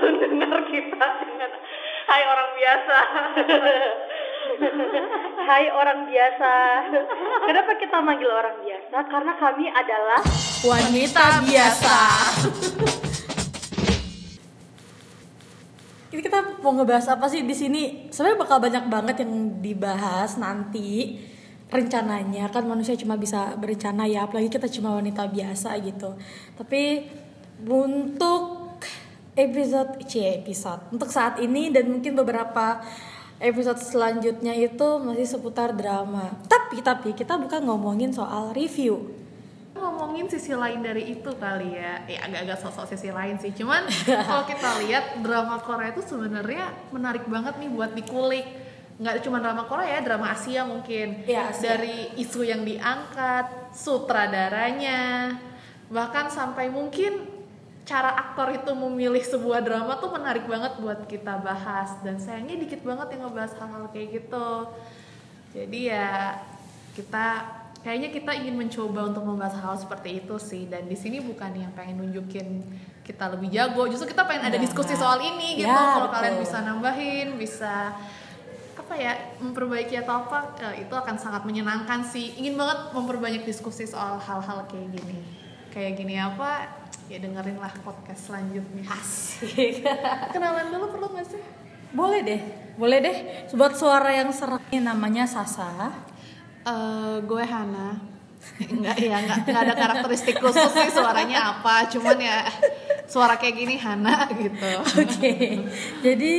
pendengar kita dengan Hai orang biasa. Hai orang biasa. Kenapa kita manggil orang biasa? Karena kami adalah wanita biasa. Ini kita mau ngebahas apa sih di sini? Sebenarnya bakal banyak banget yang dibahas nanti rencananya kan manusia cuma bisa berencana ya apalagi kita cuma wanita biasa gitu tapi untuk episode c episode. Untuk saat ini dan mungkin beberapa episode selanjutnya itu masih seputar drama. Tapi tapi kita bukan ngomongin soal review. Ngomongin sisi lain dari itu kali ya. Ya agak-agak sosok sisi lain sih cuman kalau kita lihat drama Korea itu sebenarnya menarik banget nih buat dikulik. Nggak cuma drama Korea ya drama Asia mungkin. Ya, Asia. dari isu yang diangkat sutradaranya bahkan sampai mungkin cara aktor itu memilih sebuah drama tuh menarik banget buat kita bahas. Dan sayangnya dikit banget yang ngebahas hal-hal kayak gitu. Jadi ya kita kayaknya kita ingin mencoba untuk membahas hal seperti itu sih. Dan di sini bukan yang pengen nunjukin kita lebih jago. Justru kita pengen ada diskusi soal ini gitu. Ya, kalau kalian bisa nambahin bisa apa ya memperbaiki atau apa eh, itu akan sangat menyenangkan sih. Ingin banget memperbanyak diskusi soal hal-hal kayak gini. Kayak gini apa ya dengerin lah podcast selanjutnya asik kenalan dulu perlu nggak sih boleh deh boleh deh buat suara yang serak ini namanya Sasa uh, gue Hana Enggak ya, enggak, enggak ada karakteristik khusus sih suaranya apa, cuman ya suara kayak gini Hana gitu. Oke. Okay. Jadi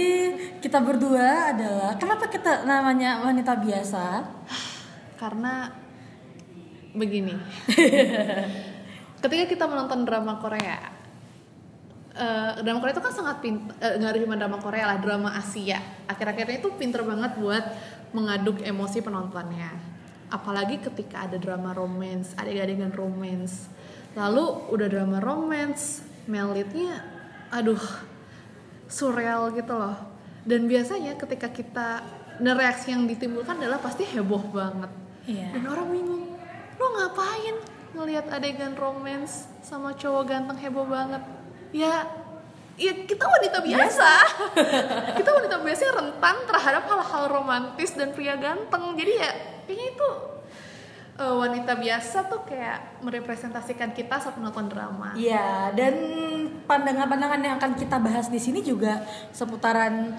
kita berdua adalah kenapa kita namanya wanita biasa? Karena begini. Ketika kita menonton drama Korea, uh, drama Korea itu kan sangat pintar, uh, nggak cuma drama Korea lah, drama Asia. Akhir-akhirnya itu pinter banget buat mengaduk emosi penontonnya. Apalagi ketika ada drama romance, adegan-adegan romance. Lalu udah drama romance, melitnya, aduh, surreal gitu loh. Dan biasanya ketika kita, dan reaksi yang ditimbulkan adalah pasti heboh banget. Iya. Dan orang bingung, lo ngapain ngelihat adegan romance sama cowok ganteng heboh banget? Ya, ya kita wanita biasa. kita wanita biasa yang rentan terhadap hal-hal romantis dan pria ganteng. Jadi ya kayaknya itu uh, wanita biasa tuh kayak merepresentasikan kita saat menonton drama. Iya, dan pandangan-pandangan yang akan kita bahas di sini juga seputaran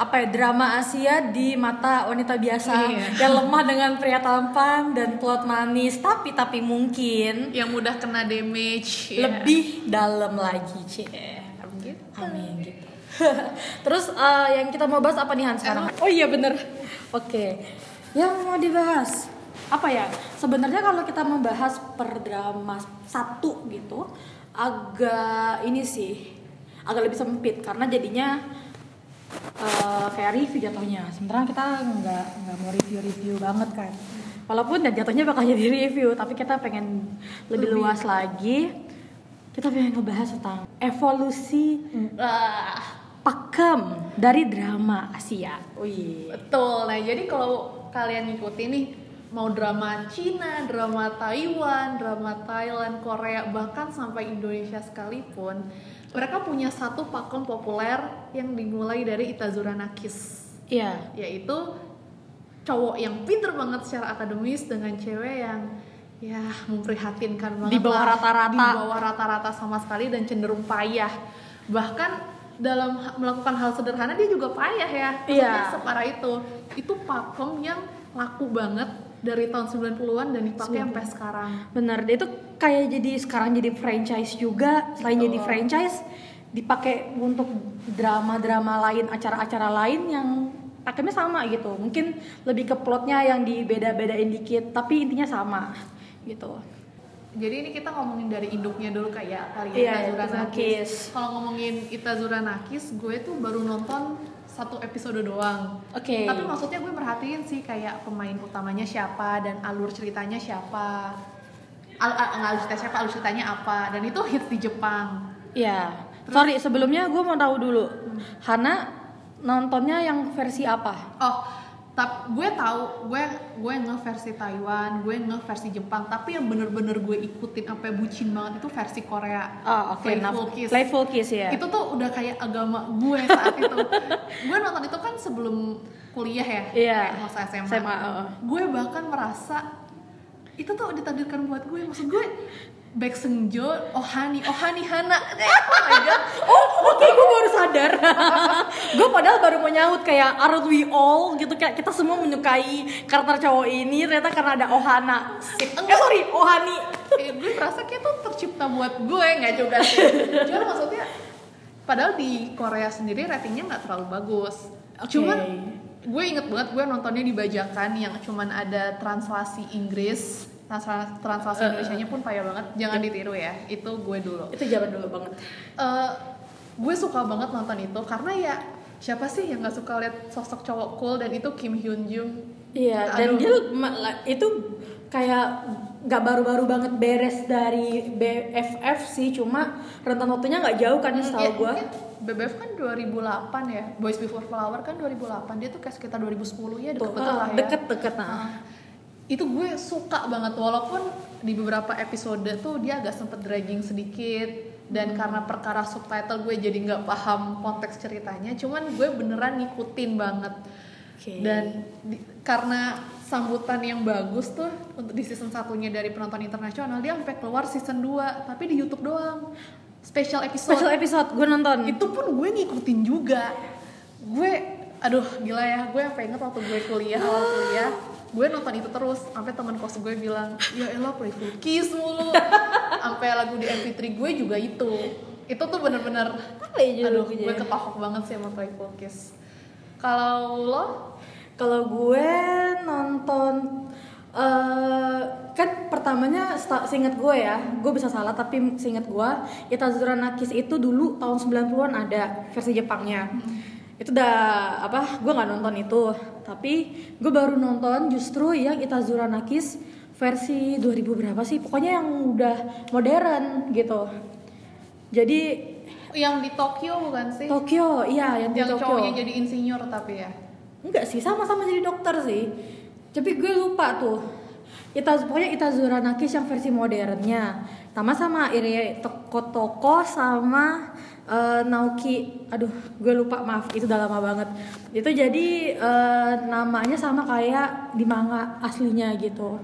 apa ya drama Asia di mata wanita biasa Iya. yang lemah dengan pria tampan dan plot manis tapi tapi mungkin Yang mudah kena damage. ya. lebih dalam lagi cie Gitu. amin gitu terus eh, yang kita mau bahas apa nih Han sekarang oh iya bener oke yang mau dibahas apa ya sebenarnya kalau kita membahas per drama satu gitu agak ini sih agak lebih sempit karena jadinya eh, kayak review jatuhnya sementara kita nggak nggak mau review-review banget kan walaupun dan jatuhnya bakal jadi review tapi kita pengen lebih, luas lagi kita pengen ngebahas tentang evolusi Ah, pakem dari drama Asia. Wih. Betul. Nah, jadi kalau kalian ngikutin nih mau drama Cina, drama Taiwan, drama Thailand, Korea, bahkan sampai Indonesia sekalipun, mereka punya satu pakem populer yang dimulai dari Itazura Nakis, Iya. yaitu cowok yang pinter banget secara akademis dengan cewek yang ya memprihatinkan banget Di bawah rata-rata. di bawah rata-rata sama sekali dan cenderung payah bahkan dalam melakukan hal sederhana dia juga payah ya Maksudnya Iya. separah itu itu pakem yang laku banget dari tahun 90-an dan dipakai sampai sekarang Benar, dia itu kayak jadi sekarang jadi franchise juga. Selain Betul. jadi franchise, dipakai untuk drama-drama lain, acara-acara lain yang pakemnya sama gitu. Mungkin lebih ke plotnya yang dibeda-bedain dikit, tapi intinya sama gitu. jadi ini kita ngomongin dari induknya dulu kayak kali Iya, ya Itazura Itazura. Nakis. Kalau ngomongin Itazura Nakis, gue tuh baru nonton satu episode doang. Oke. Tapi maksudnya gue merhatiin sih kayak pemain utamanya siapa dan alur ceritanya siapa. Al, alur cerita siapa, alur ceritanya apa dan itu hits di Jepang. Iya. Sorry, sebelumnya gue mau tahu dulu. Hana nontonnya yang versi apa? Oh, tapi gue tahu gue gue nge versi Taiwan gue nge versi Jepang tapi yang bener-bener gue ikutin sampai bucin banget itu versi Korea Oh, oke. Playful Nah, Kiss Playful Kiss ya. itu tuh udah kayak agama gue saat itu gue nonton itu kan sebelum kuliah ya Iya. kayak masa SMA, SMA, uh-uh. gue bahkan merasa itu tuh ditakdirkan buat gue maksud gue Baek Seungjo, Ohani, Ohani Hana, oh my god, Oh, oke, gue baru sadar. gue padahal baru mau nyaut kayak aren't we all gitu kayak kita semua menyukai karakter cowok ini ternyata karena ada Ohana. Eh sorry, Ohani. Eh, gue merasa kayak tuh tercipta buat gue nggak juga sih. Cuma maksudnya, padahal di Korea sendiri ratingnya nggak terlalu bagus. Cuman gue inget banget gue nontonnya di bajakan yang cuman ada translasi Inggris Transla- translasi Indonesia-nya pun payah banget jangan ditiru ya itu gue dulu Itu zaman dulu banget. Eh, gue suka banget nonton itu karena ya siapa sih yang nggak suka lihat sosok cowok cool dan itu Kim Hyun Jung Iya, dan dia itu kayak nggak baru-baru banget beres dari BFF sih, cuma rentan waktunya nggak jauh kan ya setahu Ya, gue. BBF kan 2008 ya Boys Before Flower kan 2008 dia tuh kayak sekitar 2010 ya deket-deket lah ya deket-deket nah. Nah, itu gue suka banget walaupun di beberapa episode tuh dia agak sempet dragging sedikit dan karena perkara subtitle gue jadi nggak paham konteks ceritanya cuman gue beneran ngikutin banget. Oke. dan di- karena sambutan yang bagus tuh untuk di season satunya dari penonton internasional dia sampai keluar season 2 tapi di YouTube doang. Special episode. Special episode gue nonton. itu pun gue ngikutin juga. Gue aduh gila ya gue sampai inget waktu gue kuliah awal kuliah gue nonton itu terus sampai teman kos gue bilang ya elah playful kiss mulu. Sampai lagu di MP3 gue juga itu. Itu tuh bener-bener ya aduh gue kepahok banget sih sama playful kiss kalau lo? Kalau gue nonton eh kan pertamanya seingat gue ya, gue bisa salah tapi seingat gue Itazura Nakis itu dulu tahun 90-an ada versi Jepangnya. Itu udah apa? Gue nggak nonton itu, tapi gue baru nonton justru yang Itazura Nakis versi 2000 berapa sih? Pokoknya yang udah modern gitu. Jadi yang di Tokyo bukan sih Tokyo, iya yang di yang Tokyo. cowoknya jadi insinyur tapi ya Enggak sih, sama-sama jadi dokter sih. Tapi gue lupa tuh. Ita, pokoknya Itazura Nakis yang versi modernnya. Sama-sama Irie Toko Toko sama eh, Naoki. Aduh, gue lupa maaf, itu udah lama banget. Itu jadi eh, namanya sama kayak di manga aslinya gitu.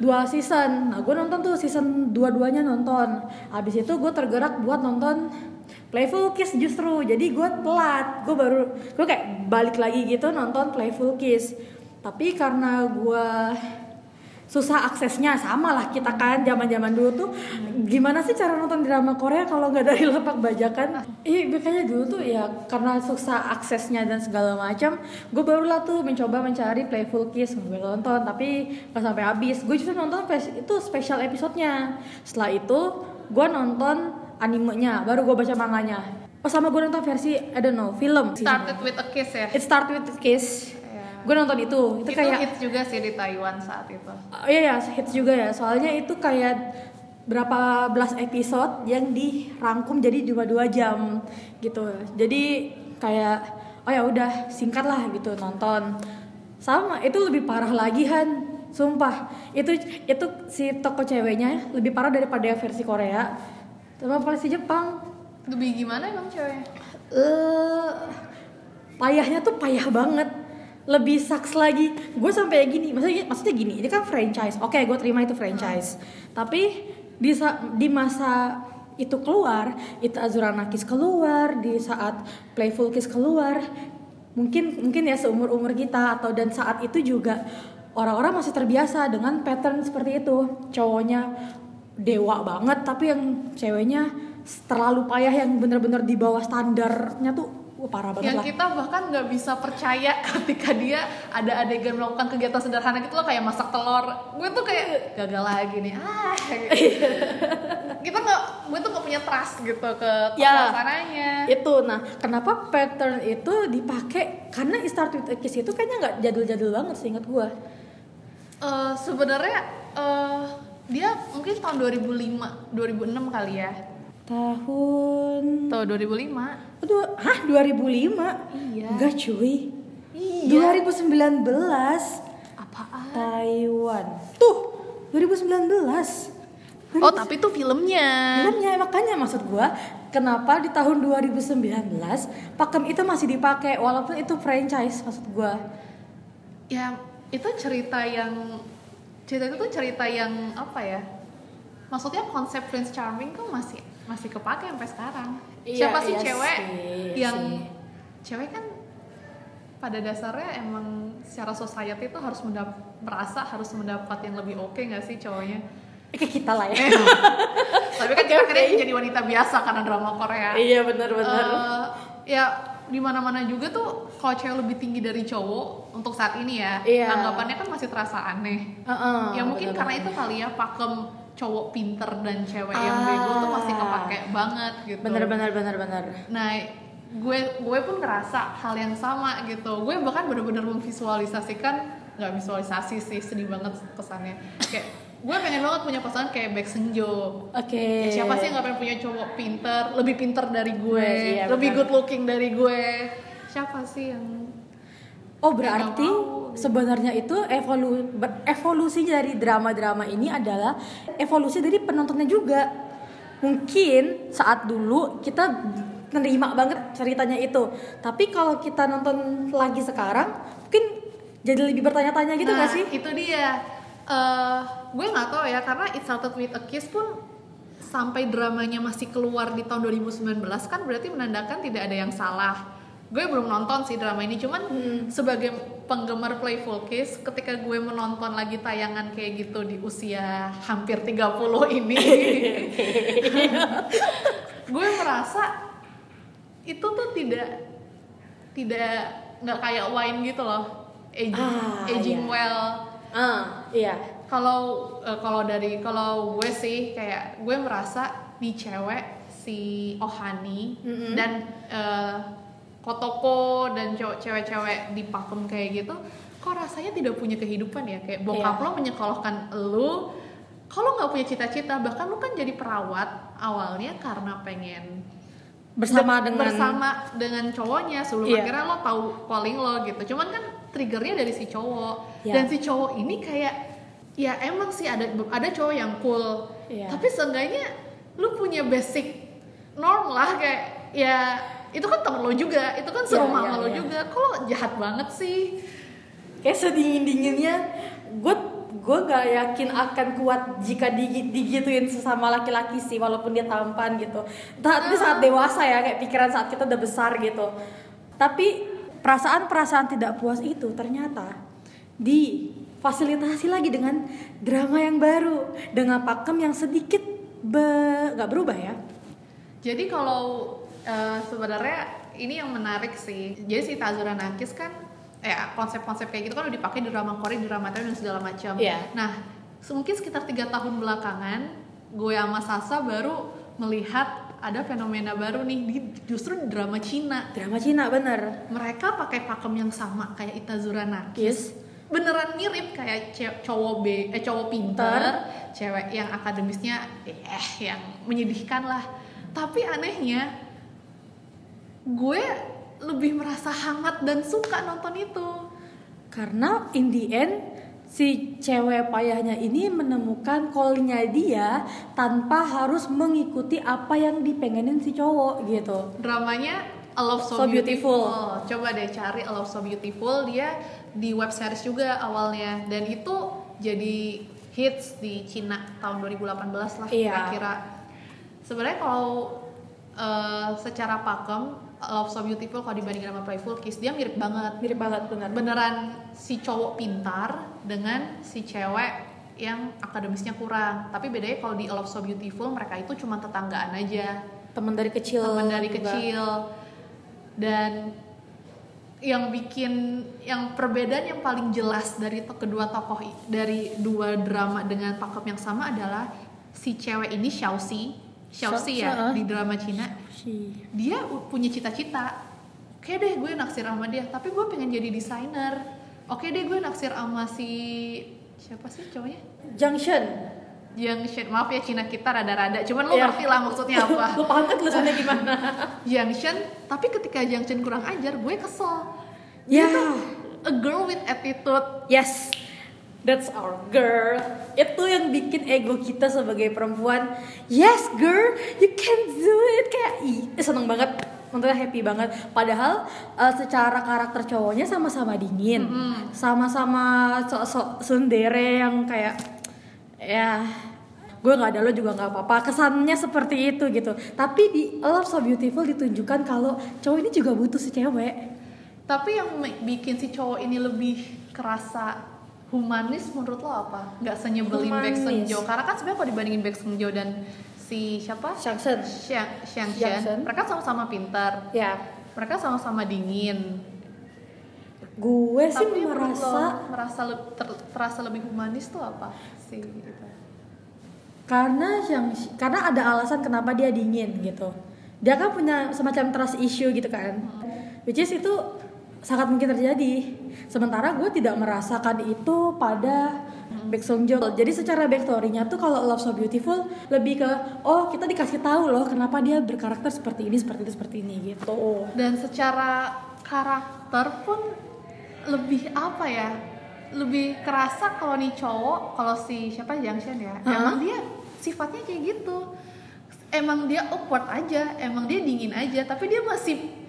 Dua season. Nah, gue nonton tuh season dua-duanya nonton. Habis itu gue tergerak buat nonton Playful Kiss justru. Jadi gue telat. Gue baru gue kayak balik lagi gitu nonton Playful Kiss. Tapi karena gue susah aksesnya. Sama lah kita kan zaman-zaman dulu tuh. Gimana sih cara nonton drama Korea kalau nggak dari lapak bajakan? Iya gue kayaknya dulu tuh ya karena susah aksesnya dan segala macam gue barulah tuh mencoba mencari Playful Kiss gue nonton. Tapi nggak sampai habis. Gue justru nonton itu special episodenya. Setelah itu gue nonton animenya. Baru gue baca manganya. Oh sama gue nonton versi I don't know film. Started with a kiss ya? It Start With a Kiss. Gue nonton itu. Itu, itu kayak hits juga sih di Taiwan saat itu. Oh, iya ya hits juga ya. Soalnya itu kayak berapa belas episode yang dirangkum jadi cuma dua jam gitu. Jadi kayak oh ya udah singkat lah gitu nonton. Sama itu lebih parah lagi Han. Sumpah. Itu itu si toko ceweknya lebih parah daripada versi Korea sama versi Jepang. Lebih gimana emang ceweknya? Eh payahnya tuh payah banget lebih saks lagi. Gue sampai gini maksudnya maksudnya gini ini kan franchise. Oke gue terima itu franchise. Tapi di di masa itu keluar itu Azura Nakis keluar di saat Playful Kiss keluar mungkin mungkin ya seumur umur kita atau dan saat itu juga orang-orang masih terbiasa dengan pattern seperti itu. Cowoknya dewa banget tapi yang ceweknya terlalu payah yang bener-bener di bawah standarnya tuh wah, parah banget yang lah. kita bahkan nggak bisa percaya ketika dia ada adegan melakukan kegiatan sederhana gitu loh kayak masak telur. Gue tuh kayak gagal lagi nih ah. Gitu. kita nggak gue tuh nggak punya trust gitu ke Ya. sananya itu. Nah kenapa pattern itu dipakai? Karena Start With A Kiss itu kayaknya nggak jadul-jadul banget seingat gue Eh, sebenarnya eh, dia mungkin tahun 2005 2006 kali ya. Tahun tahun 2005 Aduh, hah 2005? Iya. Enggak cuy Iya. 2019 Apaan? Taiwan. Tuh, 2019. Oh, tapi itu filmnya. Filmnya makanya maksud gua kenapa di tahun 2019 pakem itu masih dipakai walaupun itu franchise maksud gua. Ya, itu cerita yang cerita itu tuh cerita yang apa ya? Maksudnya konsep Prince Charming tuh masih masih kepake sampai sekarang. Iya, Siapa sih iya cewek sih, yang sih. cewek kan pada dasarnya emang secara society itu harus mendap merasa harus mendapat yang lebih oke nggak sih cowoknya? Eh, kayak kita lah ya. Tapi kan kita akhirnya jadi wanita biasa karena drama Korea. iya benar-benar. Eh, ya di mana-mana juga tuh kalau cewek lebih tinggi dari cowok untuk saat ini ya Iya. anggapannya kan masih terasa aneh Heeh, ya mungkin benar-benar. karena itu kali ya pakem cowok pinter dan cewek yang Ah. bego tuh masih kepake banget gitu Benar-benar benar-benar. nah gue gue pun ngerasa hal yang sama gitu gue bahkan benar-benar memvisualisasikan nggak visualisasi sih sedih banget kesannya kayak gue pengen banget punya pasangan kayak Baek Senjo Oke. Ya, siapa sih yang gak pengen punya cowok pinter, lebih pinter dari gue, Iya, lebih benar. good looking dari gue? Siapa sih yang Oh berarti sebenarnya itu evolu evolusi dari drama-drama ini adalah evolusi dari penontonnya juga. Mungkin saat dulu kita nerima banget ceritanya itu, tapi kalau kita nonton lagi sekarang, mungkin jadi lebih bertanya-tanya gitu nah, nggak sih? itu dia. Eh, gue nggak tahu ya karena It Started with a Kiss pun sampai dramanya masih keluar di tahun 2019 kan berarti menandakan tidak ada yang salah. Gue belum nonton sih drama ini, cuman sebagai penggemar Playful Kiss, ketika gue menonton lagi tayangan kayak gitu di usia hampir 30 ini, gue merasa itu tuh tidak tidak nggak kayak wine gitu loh, aging, Ah, aging iya. well Ah iya. kalau eh, kalau dari kalau gue sih kayak gue merasa di cewek si Ohani Mm-mm. dan eh, Kotoko dan cewek- cewek-cewek di pakem kayak gitu kok rasanya tidak punya kehidupan ya kayak bokap Iya. lo menyekolahkan lu kalau nggak punya cita-cita bahkan lu kan jadi perawat awalnya karena pengen Bersama de- dengan bersama dengan cowoknya sebelum Iya. akhirnya lo tahu calling lo gitu cuman kan triggernya dari si cowok Iya. dan si cowok ini kayak ya emang sih ada ada cowok yang cool Iya. tapi seenggaknya lu punya basic norm lah kayak ya itu kan temen lo juga itu kan serumah Iya, sama iya, lo iya. juga. Kok lo jahat banget sih? Kayak sedingin dinginnya gue gue gak yakin akan kuat jika digi- digituin sesama laki-laki sih walaupun dia tampan gitu. Tapi saat dewasa ya kayak pikiran saat kita udah besar gitu. Tapi perasaan-perasaan tidak puas itu ternyata difasilitasi lagi dengan drama yang baru dengan pakem yang sedikit be- gak berubah ya. Jadi kalau eh, sebenarnya ini yang menarik sih. Jadi si Tazura Nakis kan ya konsep-konsep kayak gitu kan udah dipakai di drama Korea, di drama Thailand dan segala macam. Iya. Nah, mungkin sekitar tiga tahun belakangan, gue sama Sasa baru melihat ada fenomena baru nih di justru di drama Cina. drama Cina bener Mereka pakai pakem yang sama kayak Itazura Nakis. yes Beneran mirip kayak cowok B, eh cowok pinter, cewek yang akademisnya eh yang menyedihkan lah. Tapi anehnya gue lebih merasa hangat dan suka nonton itu. Karena in the end si cewek payahnya ini menemukan call-nya dia tanpa harus mengikuti apa yang dipengenin si cowok gitu. Dramanya A Love So, So Beautiful. Coba deh cari A Love So Beautiful. Dia di web series juga awalnya dan itu jadi hits di Cina tahun 2018 lah Iya. kira-kira. Sebenarnya kalau eh, secara pakem Love So Beautiful kalau dibandingkan sama Playful Kiss dia mirip banget. Mirip banget benar. Beneran si cowok pintar dengan si cewek yang akademisnya kurang. Tapi bedanya kalau di Love So Beautiful mereka itu cuma tetanggaan aja Teman dari kecil. teman dari juga. kecil dan yang bikin yang perbedaan yang paling jelas dari to- kedua tokoh dari dua drama dengan pakem yang sama adalah si cewek ini Xiaoxi Xiaoxi Xiao- ya di drama Cina. Dia punya cita-cita oke deh gue naksir sama dia tapi gue pengen jadi desainer. Oke deh gue naksir sama si siapa sih cowoknya? Junction. yang maaf ya Cina kita rada-rada cuman lo Iya. ngerti lah maksudnya apa. Lu paham kan tulisannya gimana? Junction tapi ketika Junction kurang ajar gue kesel. Dia tuh a girl with attitude. Yes, that's our girl. Itu yang bikin ego kita sebagai perempuan. Yes, girl, you can do it. Kayak ih, seneng banget. Maksudnya happy banget. Padahal eh, secara karakter cowoknya sama-sama dingin, sama-sama sok-sok sundere yang kayak ya gue nggak ada lo juga nggak apa-apa kesannya seperti itu gitu tapi di Love So Beautiful ditunjukkan kalau cowok ini juga butuh si cewek tapi yang bikin si cowok ini lebih kerasa humanis menurut lo apa? Nggak senyebelin Baek Humanis. Seungjo karena kan sebenarnya kalau dibandingin Baek Seungjo dan si siapa? Shangsen Shen. mereka sama-sama pintar. Ya. Mereka sama-sama dingin. Gue sih tapi merasa lo merasa le- ter- terasa lebih humanis tuh apa sih gitu? Karena yang karena ada alasan kenapa dia dingin gitu. Dia kan punya semacam trust issue gitu kan. Which is itu sangat mungkin terjadi. Sementara gue tidak merasakan itu pada Baek Sung Jo jadi secara backstory-nya tuh kalau Love So Beautiful lebih ke oh kita dikasih tahu loh kenapa dia berkarakter seperti ini seperti itu seperti ini gitu. Dan secara karakter pun lebih apa ya? Lebih kerasa kalau nih cowok kalau si siapa Yang Shen ya Hah? emang dia sifatnya kayak gitu. Emang dia awkward aja emang dia dingin aja tapi dia masih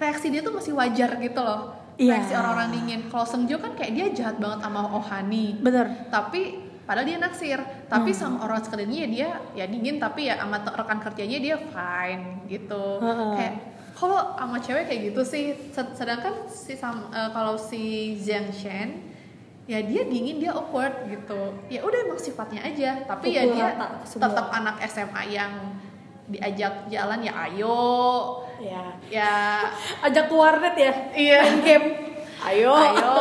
reaksi dia tuh masih wajar gitu loh. Iya. reaksi orang-orang dingin. Kalau Seungjo kan kayak dia jahat banget sama Ohani. Bener. Tapi padahal dia naksir. Tapi sama orang sekelilingnya ya dia ya dingin. Tapi ya sama rekan kerjanya dia fine gitu. Heeh. kayak kalau sama cewek kayak gitu sih. Sed- sedangkan si sam- eh, kalau si Zhang Shen ya dia dingin dia awkward gitu. Ya udah emang sifatnya aja. Tapi ya Pukul dia rata semua. tetap anak SMA yang diajak jalan ya ayo. Ya. Ya. Ajak ke warnet ya? Iya. Main game? Ayo. Ayo.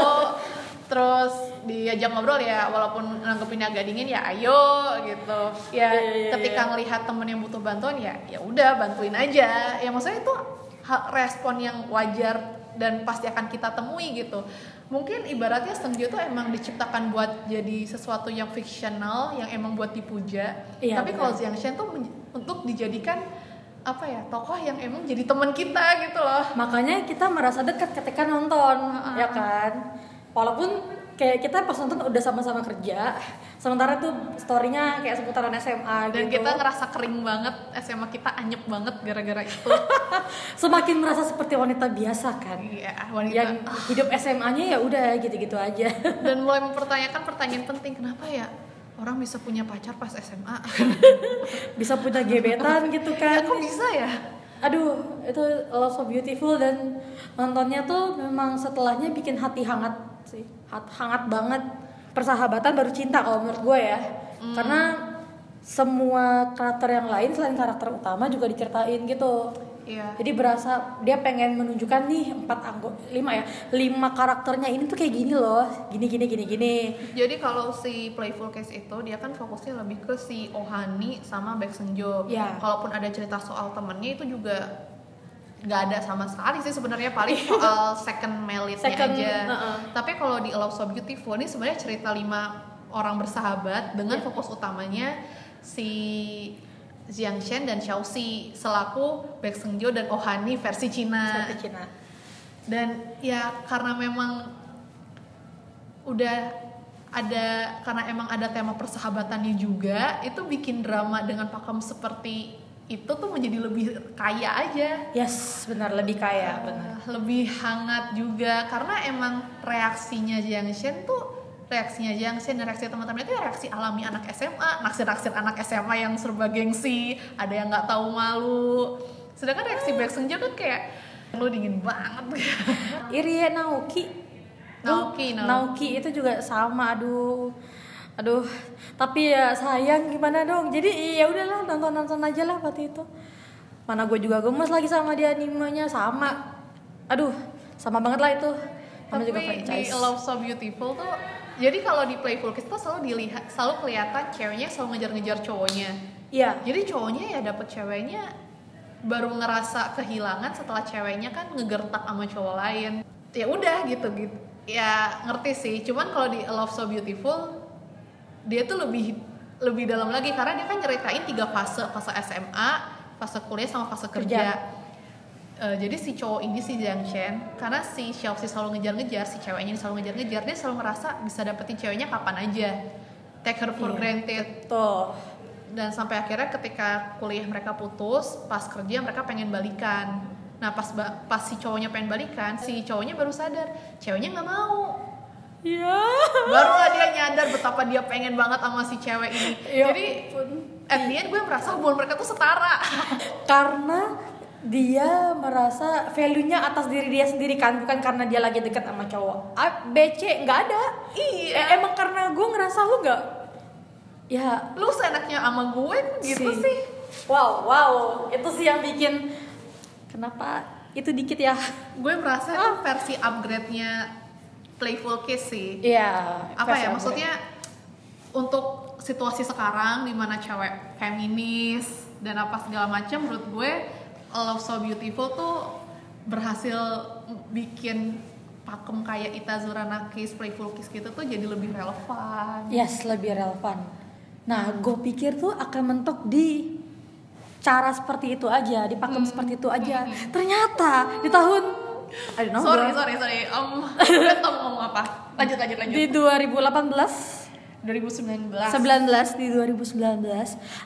Terus diajak ngobrol ya walaupun nanggepin agak dingin ya ayo gitu. Ya Iya, iya, ketika iya. ngelihat temen yang butuh bantuan ya ya udah bantuin aja. Ya maksudnya itu respon yang wajar dan pasti akan kita temui gitu mungkin ibaratnya Seungjo tuh emang diciptakan buat jadi sesuatu yang fiksional yang emang buat dipuja. Iya, tapi kalau Jiang Shen tuh untuk dijadikan apa ya tokoh yang emang jadi teman kita gitu loh. Makanya kita merasa dekat ketika nonton ya kan? Walaupun kayak kita pas nonton udah sama-sama kerja sementara tuh storynya kayak seputaran SMA dan gitu. kita ngerasa kering banget SMA kita anyep banget gara-gara itu. Semakin merasa seperti wanita biasa kan? Iya wanita. Yang hidup SMA-nya ya udah gitu-gitu aja. Dan mulai mempertanyakan pertanyaan penting kenapa ya orang bisa punya pacar pas SMA bisa punya gebetan gitu ya kan? kok bisa ya? Aduh itu Love So Beautiful dan nontonnya tuh memang setelahnya bikin hati hangat sih. Hat- hangat banget. Persahabatan baru cinta kalau menurut gue ya. Karena semua karakter yang lain selain karakter utama juga diceritain gitu. Iya. Jadi berasa dia pengen menunjukkan nih empat anggota lima ya lima karakternya ini tuh kayak gini loh. Gini gini gini gini. Jadi kalau si Playful Case itu dia kan fokusnya lebih ke si Ohani sama Baek Seungjo. Ya. Kalaupun ada cerita soal temennya itu juga nggak ada sama sekali sih sebenarnya paling soal second melitnya Second, aja. uh-uh. Tapi kalau di Love So Beautiful ini sebenarnya cerita lima orang bersahabat dengan Ya. fokus utamanya si Jiang Shen dan Xiao Xi selaku Baek Seungjo dan Ohani versi Cina seperti Cina dan ya karena memang udah ada karena emang ada tema persahabatannya juga itu bikin drama dengan pakem seperti itu tuh menjadi lebih kaya aja. Yes benar lebih kaya benar. Uh, lebih hangat juga. Karena emang reaksinya Jiang Shen tuh reaksinya Jiang Shen dan reaksi teman-teman itu ya reaksi alami anak SMA naksir-naksir anak SMA yang serba gengsi ada yang nggak tahu malu. Sedangkan reaksi Baek Seungjo kan kayak lu dingin banget. Irie Naoki. Naoki, Tuh, Naoki. Naoki itu juga sama aduh aduh tapi ya sayang gimana dong? Jadi ya udahlah nonton nonton aja lah waktu itu. Mana gue juga gemes lagi sama dia animenya sama. Aduh sama banget lah itu. Sama tapi juga di franchise. Love So Beautiful tuh jadi kalau di Playful Kiss tuh selalu dilihat selalu kelihatan ceweknya selalu ngejar-ngejar cowoknya. Iya. Jadi cowoknya ya dapet ceweknya baru ngerasa kehilangan setelah ceweknya kan ngegertak sama cowok lain. Ya udah gitu gitu. Ya ngerti sih. Cuman kalau di A Love So Beautiful dia tuh lebih lebih dalam lagi. Karena dia kan nyeritain tiga fase fase SMA fase kuliah sama fase kerja, Kerja. Eh, jadi si cowok ini si Jiang Chen karena si Xiaoxi selalu ngejar-ngejar si ceweknya ini selalu ngejar-ngejar dia selalu ngerasa bisa dapetin ceweknya kapan aja. Take her for Iya. granted. tuh dan sampai akhirnya ketika kuliah mereka putus pas kerja mereka pengen balikan. Nah pas pas si cowoknya pengen balikan si cowoknya baru sadar ceweknya nggak mau ya barulah dia nyadar betapa dia pengen banget sama si cewek ini. Ya jadi at the end gue merasa hubungan mereka tuh setara. Karena dia merasa value-nya atas diri dia sendiri kan bukan karena dia lagi deket sama cowok. A, BC nggak ada. Iya. Eh, emang karena gue ngerasa lu nggak? Ya. Lu seenaknya sama gue gitu Si- sih. Wow wow. Itu sih yang bikin kenapa? Itu dikit ya. Gue merasa itu versi upgrade-nya playful kiss sih. Iya apa versi ya maksudnya untuk situasi sekarang di mana cewek feminis dan apa segala macam menurut gue Love So Beautiful tuh berhasil bikin pakem kayak Itazura Nakis, Playful Kiss gitu tuh jadi lebih relevan. yes lebih relevan. Nah gue pikir tuh akan mentok di cara seperti itu aja di pakem seperti itu aja. Ternyata di tahun I don't know, sorry, sorry, sorry. Um, tau mau ngomong apa. Lanjut, lanjut, lanjut. di 2018 2019. 19 di 2019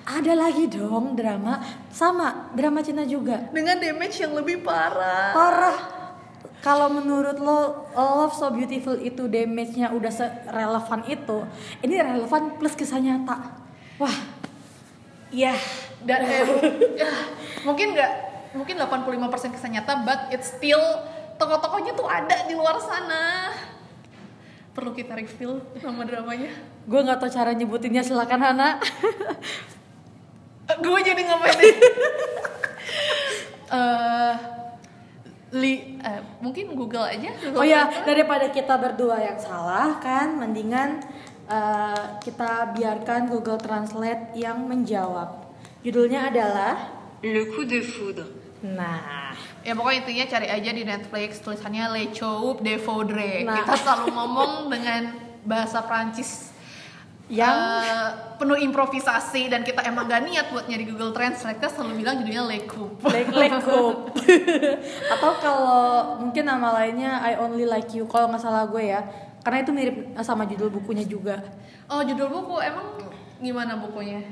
ada lagi dong drama sama drama Cina juga Dengan damage yang lebih parah. parah kalau menurut lo Love So Beautiful itu damage-nya udah serelevan itu ini relevan plus kisah nyata wah iya Dan eh, ya, mungkin nggak mungkin 85% kisah nyata but it's still tokoh-tokohnya tuh ada di luar sana. Perlu kita reveal nama dramanya. gue nggak tahu cara nyebutinnya silakan Hana gue jadi ngapain nih? Eh, li, eh, mungkin Google aja. Google oh ya daripada kita berdua yang salah kan mendingan eh, kita biarkan Google Translate yang menjawab judulnya adalah Le coup de foudre. nah Ya pokoknya intinya cari aja di Netflix tulisannya Le Choup de Faudre. Nah. Kita selalu ngomong dengan bahasa Prancis yang Eh, penuh improvisasi dan kita emang gak niat buat nyari Google Translate kita selalu bilang judulnya Le Coup. Like Lekup atau kalau mungkin nama lainnya I Only Like You kalau nggak salah gue ya karena itu mirip sama judul bukunya juga Oh judul buku emang gimana bukunya?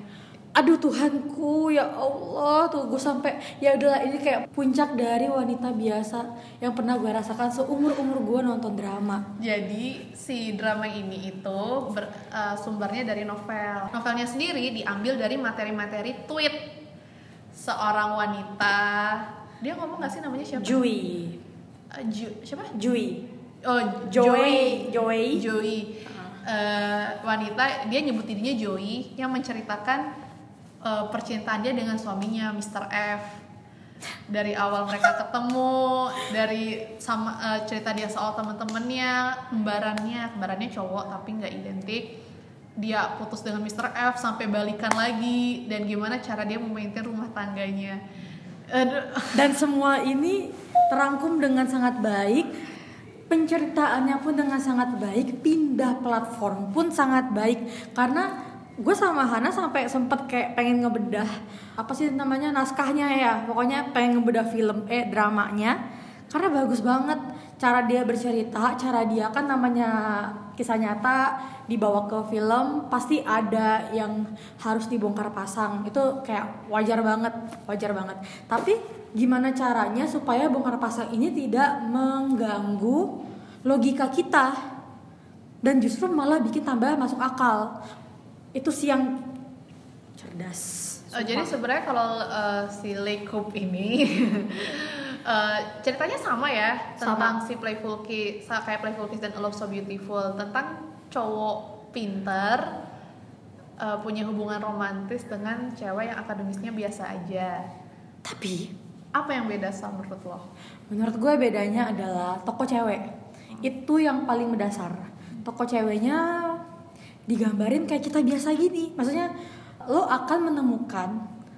Aduh Tuhanku ya Allah tuh gue sampai ya udahlah ini kayak puncak dari wanita biasa yang pernah gue rasakan seumur umur gue nonton drama Jadi si drama ini itu ber- eh, sumbernya dari novel. Novelnya sendiri diambil dari materi-materi tweet seorang wanita. Dia ngomong gak sih namanya siapa? Jui Eh, Ju- siapa? Jui Oh, Joey Joey Joey. Eh, wanita dia nyebut dirinya Joey yang menceritakan eh, percintaan dia dengan suaminya Mr. F. Dari awal mereka ketemu, dari sama eh, cerita dia soal teman-temannya, kembarannya, kembarannya cowok tapi nggak identik. Dia putus dengan Mr. F sampai balikan lagi dan gimana cara dia memaintain rumah tangganya. Dan semua ini terangkum dengan sangat baik penceritaannya pun dengan sangat baik pindah platform pun sangat baik karena gue sama Hana sampai sempet kayak pengen ngebedah apa sih namanya naskahnya ya. Pokoknya pengen ngebedah film eh dramanya. Karena bagus banget. Cara dia bercerita cara dia kan namanya kisah nyata dibawa ke film pasti ada yang harus dibongkar pasang. Itu kayak wajar banget wajar banget. Tapi gimana caranya supaya bongkar pasang ini tidak mengganggu logika kita? Dan justru malah bikin tambah masuk akal itu sih yang cerdas Oh, jadi sebenarnya kalau uh, si Le Coup ini uh, ceritanya sama ya tentang si Playful Kiss, kayak Playful Kiss dan A Love So Beautiful tentang cowok pinter uh, punya hubungan romantis dengan cewek yang akademisnya biasa aja. tapi Apa yang beda sama menurut lo? Menurut gue bedanya adalah toko cewek itu yang paling mendasar. Toko ceweknya digambarin kayak kita biasa gini. Maksudnya lo akan menemukan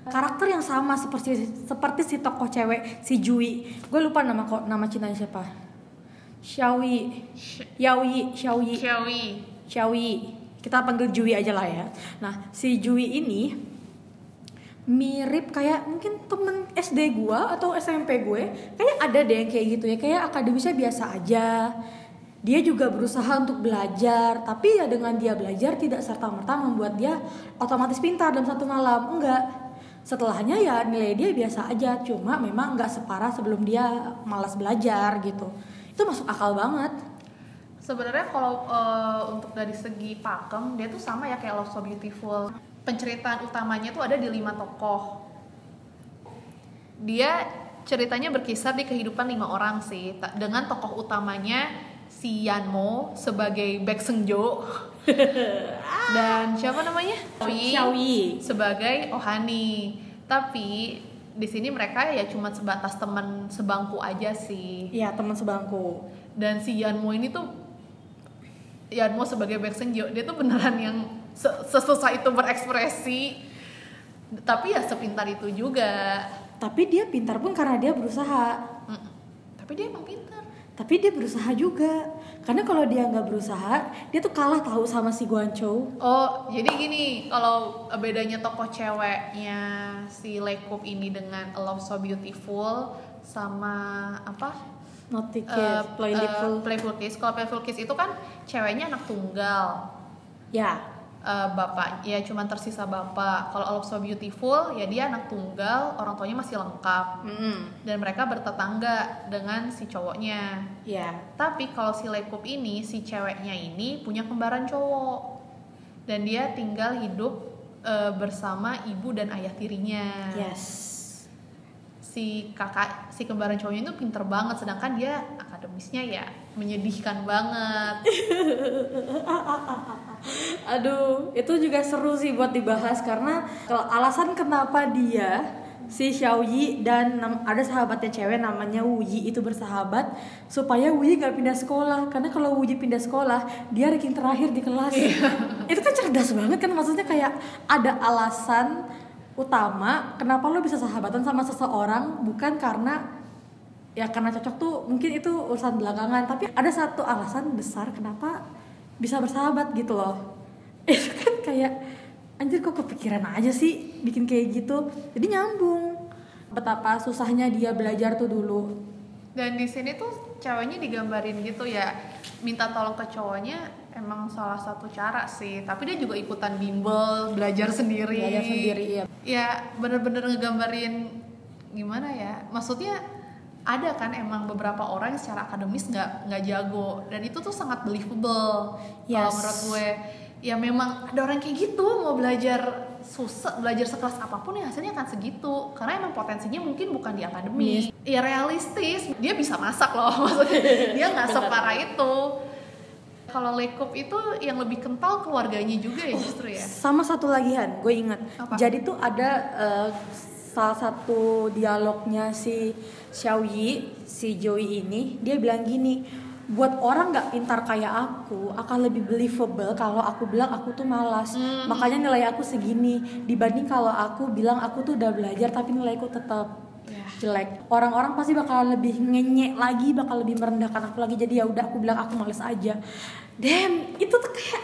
karakter yang sama seperti seperti si tokoh cewek si Jui. Gue lupa nama kok nama Cina siapa. Xiaoyi, Yaoi, Xiaoyi, Xiaoyi. Xiaoyi. Kita panggil Jui aja lah ya. Nah, si Jui ini mirip kayak mungkin temen SD gua atau SMP gue kayak ada deh yang kayak gitu ya kayak akademisnya biasa aja dia juga berusaha untuk belajar tapi ya dengan dia belajar tidak serta merta membuat dia otomatis pintar dalam satu malam. Enggak. Setelahnya ya nilai dia biasa aja cuma memang nggak separah sebelum dia malas belajar gitu. Itu masuk akal banget. Sebenarnya kalau eh, untuk dari segi pakem dia tuh sama ya kayak Love So Beautiful. Penceritaan utamanya tuh ada di lima tokoh. Dia ceritanya berkisar di kehidupan lima orang sih, dengan tokoh utamanya si Yanmo sebagai Baek Seungjo dan siapa namanya? Xiao Yi. sebagai Ohani. Tapi di sini mereka ya cuma sebatas teman sebangku aja sih. Iya teman sebangku. Dan si Yanmo ini tuh Yanmo sebagai Baek Seungjo dia tuh beneran yang se- sesusah itu berekspresi. Tapi ya sepintar itu juga. Tapi dia pintar pun karena dia berusaha. Mm. tapi dia emang pintar tapi dia berusaha juga. Karena kalau dia nggak berusaha dia tuh kalah tahu sama si Guancho oh jadi gini kalau bedanya tokoh ceweknya si Lekup ini dengan A Love So Beautiful sama apa? Naughty Eh, Kiss, Playful eh, Playful Kiss. Kalau Playful Kiss itu kan ceweknya anak tunggal. Ya eh, bapak ya cuman tersisa bapak. Kalau All of So Beautiful ya dia anak tunggal orang tuanya masih lengkap. Mm dan mereka bertetangga dengan si cowoknya. Ya tapi kalau si Lekup ini si ceweknya ini punya kembaran cowok. Dan dia tinggal hidup eh, bersama ibu dan ayah tirinya. Yes. Si kakak si kembaran cowoknya itu pinter banget sedangkan dia akademisnya ya menyedihkan banget Aduh, itu juga seru sih buat dibahas karena kalau alasan kenapa dia si Xiao Yi dan ada sahabatnya cewek namanya Wu Yi itu bersahabat supaya Wu Yi nggak pindah sekolah. Karena kalau Wu Yi pindah sekolah dia ranking terakhir di kelas. Itu kan cerdas banget kan maksudnya kayak ada alasan utama kenapa lo bisa sahabatan sama seseorang bukan karena ya karena cocok tuh mungkin itu urusan belakangan tapi ada satu alasan besar kenapa bisa bersahabat gitu loh. Itu kan kayak anjir kok kepikiran aja sih bikin kayak gitu? Jadi nyambung. Betapa susahnya dia belajar tuh dulu. Dan di sini tuh ceweknya digambarin gitu ya minta tolong ke cowoknya emang salah satu cara sih. Tapi dia juga ikutan bimbel belajar sendiri. Belajar sendiri ya ya bener-bener ngegambarin gimana ya maksudnya ada kan emang beberapa orang yang secara akademis nggak nggak jago. Dan itu tuh sangat believable. Kalau Yes. menurut gue ya memang ada orang kayak gitu mau belajar susah belajar sekelas apa pun ya hasilnya akan segitu. Karena emang potensinya mungkin bukan di akademis. Ya realistis. Dia bisa masak loh maksudnya. Dia nggak separah itu. Kalau lekup itu yang lebih kental keluarganya juga ya justru ya? sama satu lagi Han. Gue inget Apa? jadi tuh ada eh, salah satu dialognya si Xiao Yi si Joey ini dia bilang gini buat orang nggak pintar kayak aku akan lebih believable kalau aku bilang aku tuh malas. Makanya nilai aku segini dibanding kalau aku bilang aku tuh udah belajar tapi nilaiku tetap Ya. jelek. Orang-orang pasti bakal lebih ngenyek lagi bakal lebih merendahkan aku lagi. Jadi ya udah aku bilang aku males aja. Damn itu tuh kayak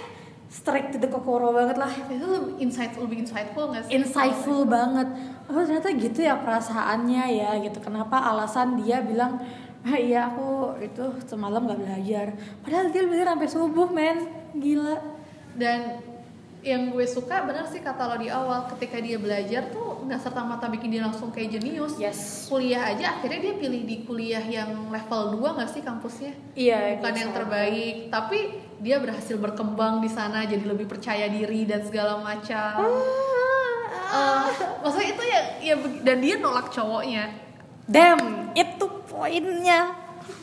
strike to the kokoro banget lah. Itu lebih insight lebih insightful nggak sih? Insightful banget. Oh ternyata gitu ya perasaannya ya gitu. Kenapa alasan dia bilang ah, iya aku itu semalam gak belajar. Padahal dia belajar sampai subuh men. Gila. Dan yang gue suka bener sih kata lo di awal ketika dia belajar tuh nggak serta merta bikin dia langsung kayak jenius. Yes. Kuliah aja akhirnya dia pilih di kuliah yang level 2 nggak sih kampusnya? Iya bukan yang terbaik. Tapi dia berhasil berkembang di sana jadi lebih percaya diri dan segala macam. Eh, maksudnya itu ya ya dan dia nolak cowoknya. Damn itu poinnya.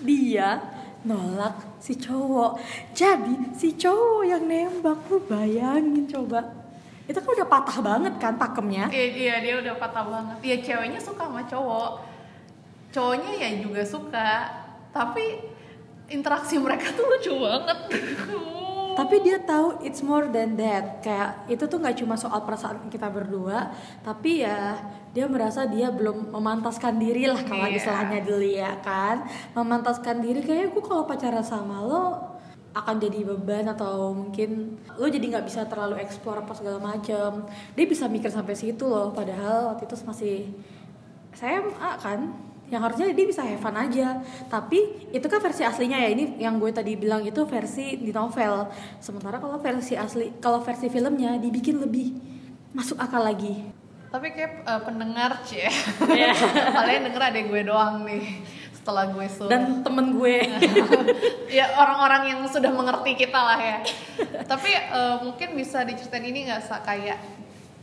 Dia nolak si cowok. Jadi si cowok yang nembak lu bayangin coba. Itu kan udah patah banget kan pakemnya? Iya, iya dia udah patah banget. Iya ceweknya suka sama cowok, cowoknya ya juga suka, tapi interaksi mereka tuh lucu banget. tapi dia tahu it's more than that kayak itu tuh nggak cuma soal perasaan kita berdua tapi ya dia merasa dia belum memantaskan diri lah kalau Iya. istilahnya ya kan memantaskan diri kayak gue kalau pacaran sama lo akan jadi beban atau mungkin lo jadi nggak bisa terlalu eksplor apa segala macam dia bisa mikir sampai situ loh padahal waktu itu masih SMA kan yang harusnya dia bisa have fun aja tapi itu kan versi aslinya ya ini yang gue tadi bilang itu versi di novel sementara kalau versi asli kalau versi filmnya dibikin lebih masuk akal lagi Tapi kayak eh, pendengar cie. Kalian denger ada gue doang nih setelah gue suruh. dan temen gue ya orang-orang yang sudah mengerti kita lah ya. Tapi eh, mungkin bisa diceritain ini nggak kayak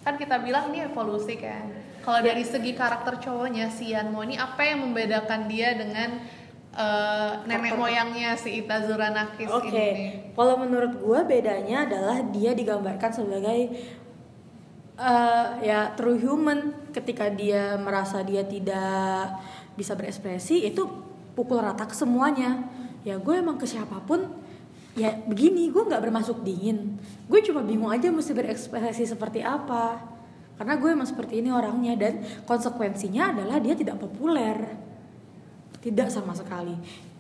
kan kita bilang ini evolusi kan. Kalau dari segi karakter cowoknya si Yanmo ini apa yang membedakan dia dengan eh, nenek moyangnya si Ita Zuranakis Oke, ini? nih? kalau menurut gue bedanya adalah dia digambarkan sebagai eh, ya true human ketika dia merasa dia tidak bisa berekspresi itu pukul rata ke semuanya. Ya gue emang ke siapa pun ya begini gue nggak bermasuk dingin. Gue cuma bingung aja mesti berekspresi seperti apa. Karena gue emang seperti ini orangnya dan konsekuensinya adalah dia tidak populer. Tidak sama sekali.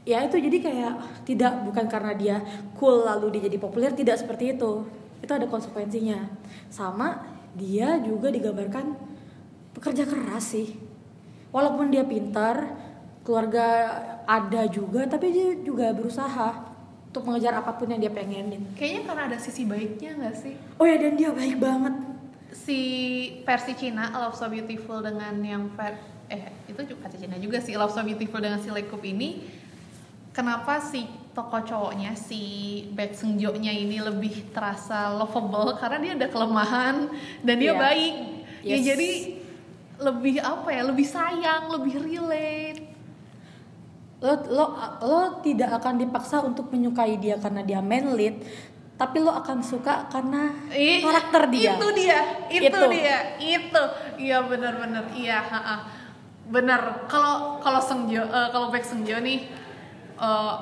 Ya itu jadi kayak tidak bukan karena dia cool lalu dia jadi populer tidak seperti itu. Itu ada konsekuensinya. Sama dia juga digambarkan pekerja keras sih. Walaupun dia pintar keluarga ada juga tapi dia juga berusaha untuk mengejar apa pun yang dia pengenin. Kayaknya karena ada sisi baiknya nggak sih? oh ya dan dia baik banget si versi Cina Love So Beautiful dengan yang ver eh itu juga versi Cina juga sih Love So Beautiful dengan si Lekup ini kenapa si tokoh cowoknya si Baek Seung Jo nya ini lebih terasa lovable karena dia ada kelemahan dan dia Iya. baik ya Yes. jadi lebih apa ya lebih sayang lebih relate lo lo lo tidak akan dipaksa untuk menyukai dia karena dia main lead tapi lo akan suka karena Ih, karakter dia. itu dia itu, Itu. dia itu. Iya benar-benar iya benar. Kalau kalau Sengjo eh, kalau Baek Sengjo nih eh,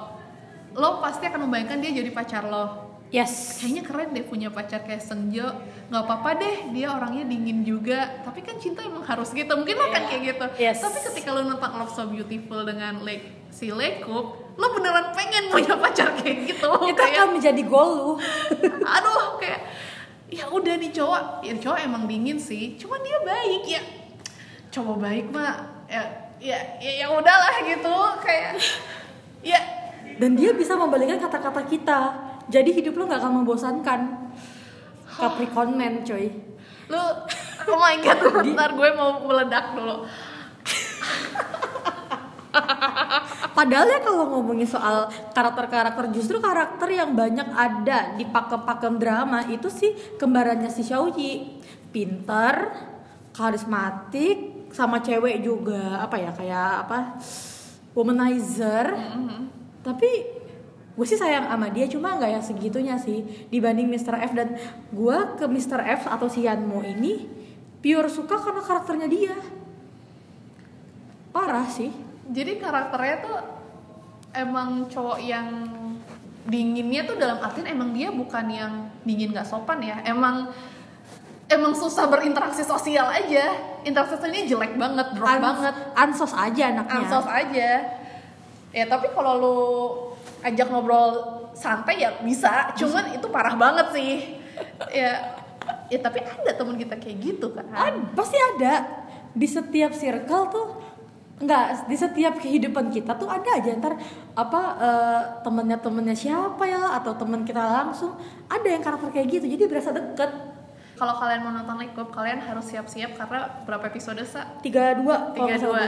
lo pasti akan membayangkan dia jadi pacar lo. Yes. Kayaknya keren deh punya pacar kayak Sengjo. Nggak apa-apa deh dia orangnya dingin juga. Tapi kan cinta emang harus gitu. Mungkin lo kan kayak gitu. Yes. tapi ketika lo nonton Love So Beautiful dengan Lake si Lekup lo beneran pengen punya pacar kayak gitu akan menjadi goal lu. Aduh kayak ya udah nih cowok ya cowok emang dingin sih. Cuman dia baik ya. Cowok baik mah ya ya ya, ya udahlah gitu kayak ya. Dan dia bisa membalikkan kata-kata kita. Jadi hidup lu nggak akan membosankan. Capricorn man coy. Lu oh my god bentar gue mau meledak dulu Padahal ya kalau ngomongin soal karakter-karakter justru karakter yang banyak ada di pakem-pakem drama itu sih kembarannya si Xiaoyi. Pinter, karismatik, sama cewek juga apa ya kayak apa womanizer. Tapi gue sih sayang sama dia cuma nggak yang segitunya sih dibanding Mr. F dan gue ke Mr. F atau si Yanmo ini pure suka karena karakternya dia. Parah sih. Jadi karakternya tuh emang cowok yang dinginnya tuh dalam artian emang dia bukan yang dingin gak sopan ya. Emang emang susah berinteraksi sosial aja. Interaksi sosialnya jelek banget drop Ans- banget. ansos aja anaknya. Ansos aja. Ya tapi kalau lu ajak ngobrol santai ya bisa. Cuman itu parah banget sih. Ya ya tapi ada temen kita kayak gitu kan. Ad- pasti ada. Di setiap circle tuh enggak di setiap kehidupan kita tuh ada aja. Ntar apa eh, temennya temennya siapa ya atau teman kita langsung. Ada yang karakter kayak gitu jadi berasa deket. Kalau kalian mau nonton Lekup kalian harus siap-siap karena berapa episode sa? Tiga dua tiga dua.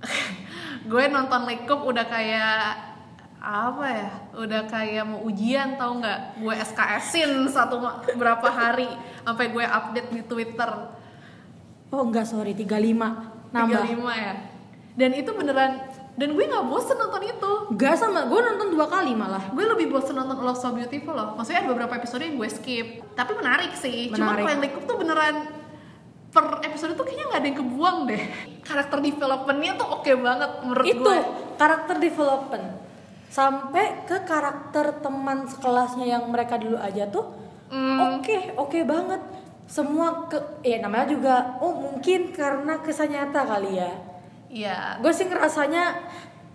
gue nonton Lekup udah kayak apa ya udah kayak mau ujian tau nggak? Gue SKS-in satu berapa hari sampai gue update di Twitter. Oh enggak sorry 35 nambah. 35 ya. Dan itu beneran dan gue nggak bosen nonton itu. Enggak sama gue nonton dua kali malah. Gue lebih bosen nonton Love So Beautiful loh. Maksudnya ada beberapa episode yang gue skip. Tapi menarik sih. Cuma Menarik. yang Lekup tuh beneran per episode tuh kayaknya nggak ada yang kebuang deh. Karakter developmentnya tuh oke banget menurut itu gue. karakter development. Sampai ke karakter teman sekelasnya yang mereka dulu aja tuh Hmm. oke oke banget semua ke ya namanya juga oh mungkin karena kisah nyata kali ya Iya, gue sih ngerasanya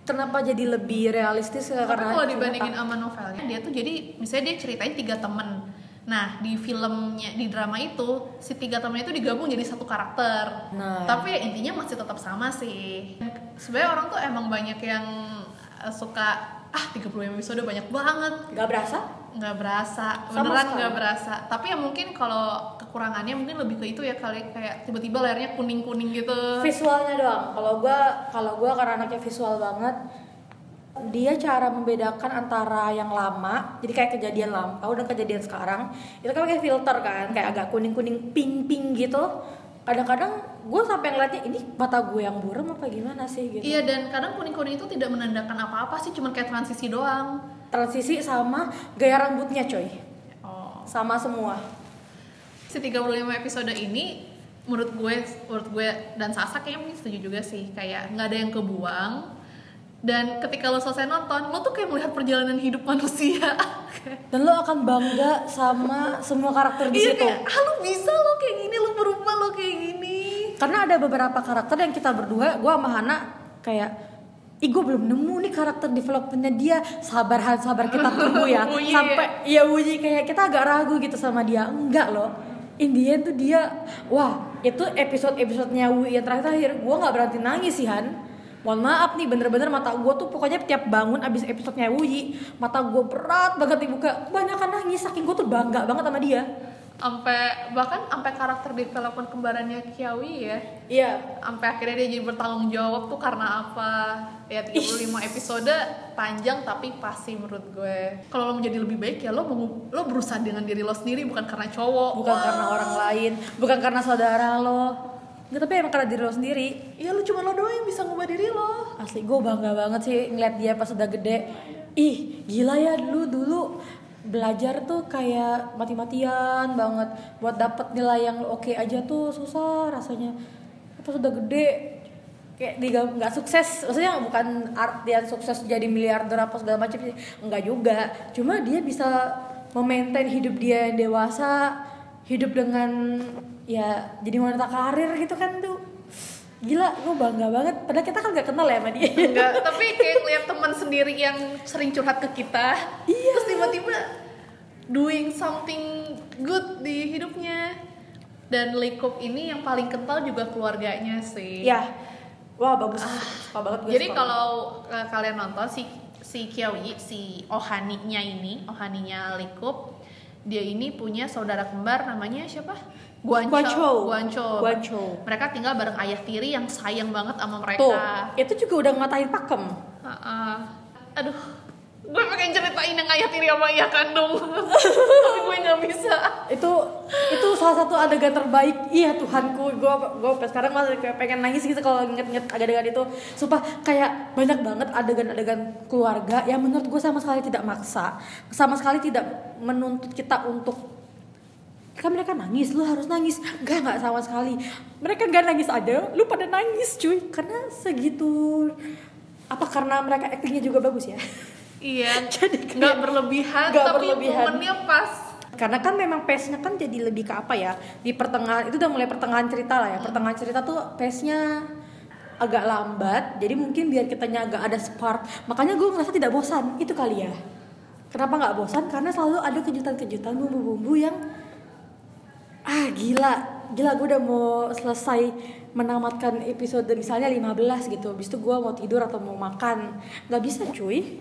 kenapa jadi lebih realistis Tapi karena kalau dibandingin sama novelnya, dia tuh jadi misalnya dia ceritain tiga temen. Nah di filmnya di drama itu si tiga temen itu digabung jadi satu karakter. Nah. Tapi ya intinya masih tetap sama sih. Sebenarnya orang tuh emang banyak yang eh, suka ah 30 episode banyak banget nggak berasa nggak berasa beneran nggak berasa tapi ya mungkin kalau kekurangannya mungkin lebih ke itu ya kali kayak tiba-tiba layarnya kuning kuning gitu. Visualnya doang. Kalau gua kalau gua karena anaknya visual banget dia cara membedakan antara yang lama jadi kayak kejadian lampau dan kejadian sekarang itu kan kayak filter kan kayak agak kuning kuning pink pink gitu. Kadang-kadang gue sampai ngeliatnya ini mata gue yang buram apa gimana sih? gitu. Iya dan kadang kuning kuning itu tidak menandakan apa-apa sih cuma kayak transisi doang. Transisi sama gaya rambutnya coy. Oh. Sama semua si 35 episode ini menurut gue menurut gue dan Sasa kayaknya mungkin setuju juga sih. Kayak nggak ada yang kebuang. Dan ketika lo selesai nonton lo tuh kayak melihat perjalanan hidup manusia. Dan lo akan bangga sama semua karakter di iya situ. kayak ah lo bisa lo kayak gini lo berubah lo kayak gini. Karena ada beberapa karakter yang kita berdua gue sama Hana kayak Ih gue belum nemu nih karakter developmentnya dia. Sabar sabar kita tunggu ya. Bunyi Sampai iya bunyi kayak kita agak ragu gitu sama dia. Enggak loh In the end tuh dia Wah itu episode-episodenya Wu yang terakhir Gue gak berhenti nangis sih Han. Mohon maaf nih bener-bener mata gue tuh pokoknya tiap bangun abis episodenya Wuyi Mata gue berat banget dibuka. Kebanyakan nangis saking gue tuh bangga banget sama dia sampai bahkan sampai karakter development kembarannya Kiawi ya. Iya. Sampai akhirnya dia jadi bertanggung jawab tuh karena apa? Ya 35 episode panjang tapi pasti menurut gue. Kalau lo menjadi lebih baik ya lo lo berusaha dengan diri lo sendiri bukan karena cowok. Bukan karena orang lain bukan karena saudara lo. Nggak tapi emang karena diri lo sendiri. Iya lo cuma lo doang yang bisa ngubah diri lo. Asli gue bangga banget sih ngeliat dia pas udah gede. Ih gila ya dulu dulu belajar tuh kayak mati-matian banget. Buat dapet nilai yang oke aja tuh susah rasanya. Pas udah gede. Kayak dia nggak sukses. Maksudnya bukan artian sukses jadi miliarder apa segala macam enggak juga. Cuma dia bisa memaintain hidup dia yang dewasa hidup dengan ya jadi wanita karir gitu kan tuh gila gue bangga banget. Padahal kita kan gak kenal ya sama dia. Enggak, tapi kayak ngeliat teman sendiri yang sering curhat ke kita. Iya. terus tiba-tiba doing something good di hidupnya. Dan Lekop ini yang paling kental juga keluarganya sih. Ya wah bagus. Suka banget gue Jadi kalau uh, kalian nonton si si Kiawi, si Ohaninya ini, Ohaninya Likup, dia ini punya saudara kembar namanya siapa? Guancho. Guancho. Guancho. Guancho. Mereka tinggal bareng ayah tiri yang sayang banget sama mereka. tuh itu juga udah ngatain pakem Ha-ha. Aduh, gue pengen ceritain yang ayah tiri sama ayah kandung, tapi gue nggak bisa. itu itu salah satu adegan terbaik iya Tuhanku gue gue sekarang masih kayak pengen nangis gitu kalau inget-inget adegan itu sumpah kayak banyak banget adegan-adegan keluarga yang menurut gue sama sekali tidak maksa sama sekali tidak menuntut kita untuk kan mereka nangis lu harus nangis. Enggak nggak sama sekali. Mereka nggak nangis aja lu pada nangis cuy. Karena segitu apa karena mereka aktingnya juga bagus ya? Iya, Jadi nggak berlebihan, nggak tapi berlebihan. momennya pas. karena kan memang pace-nya kan jadi lebih ke apa ya? Di pertengahan itu udah mulai pertengahan cerita lah ya. Pertengahan cerita tuh pace-nya agak lambat jadi mungkin biar kitanya agak ada spark. Makanya gue ngerasa tidak bosan itu kali ya. Kenapa nggak bosan? Karena selalu ada kejutan-kejutan bumbu-bumbu yang ah gila. Gila gue udah mau selesai menamatkan episode misalnya 15 gitu. Habis itu gue mau tidur atau mau makan. Nggak bisa cuy.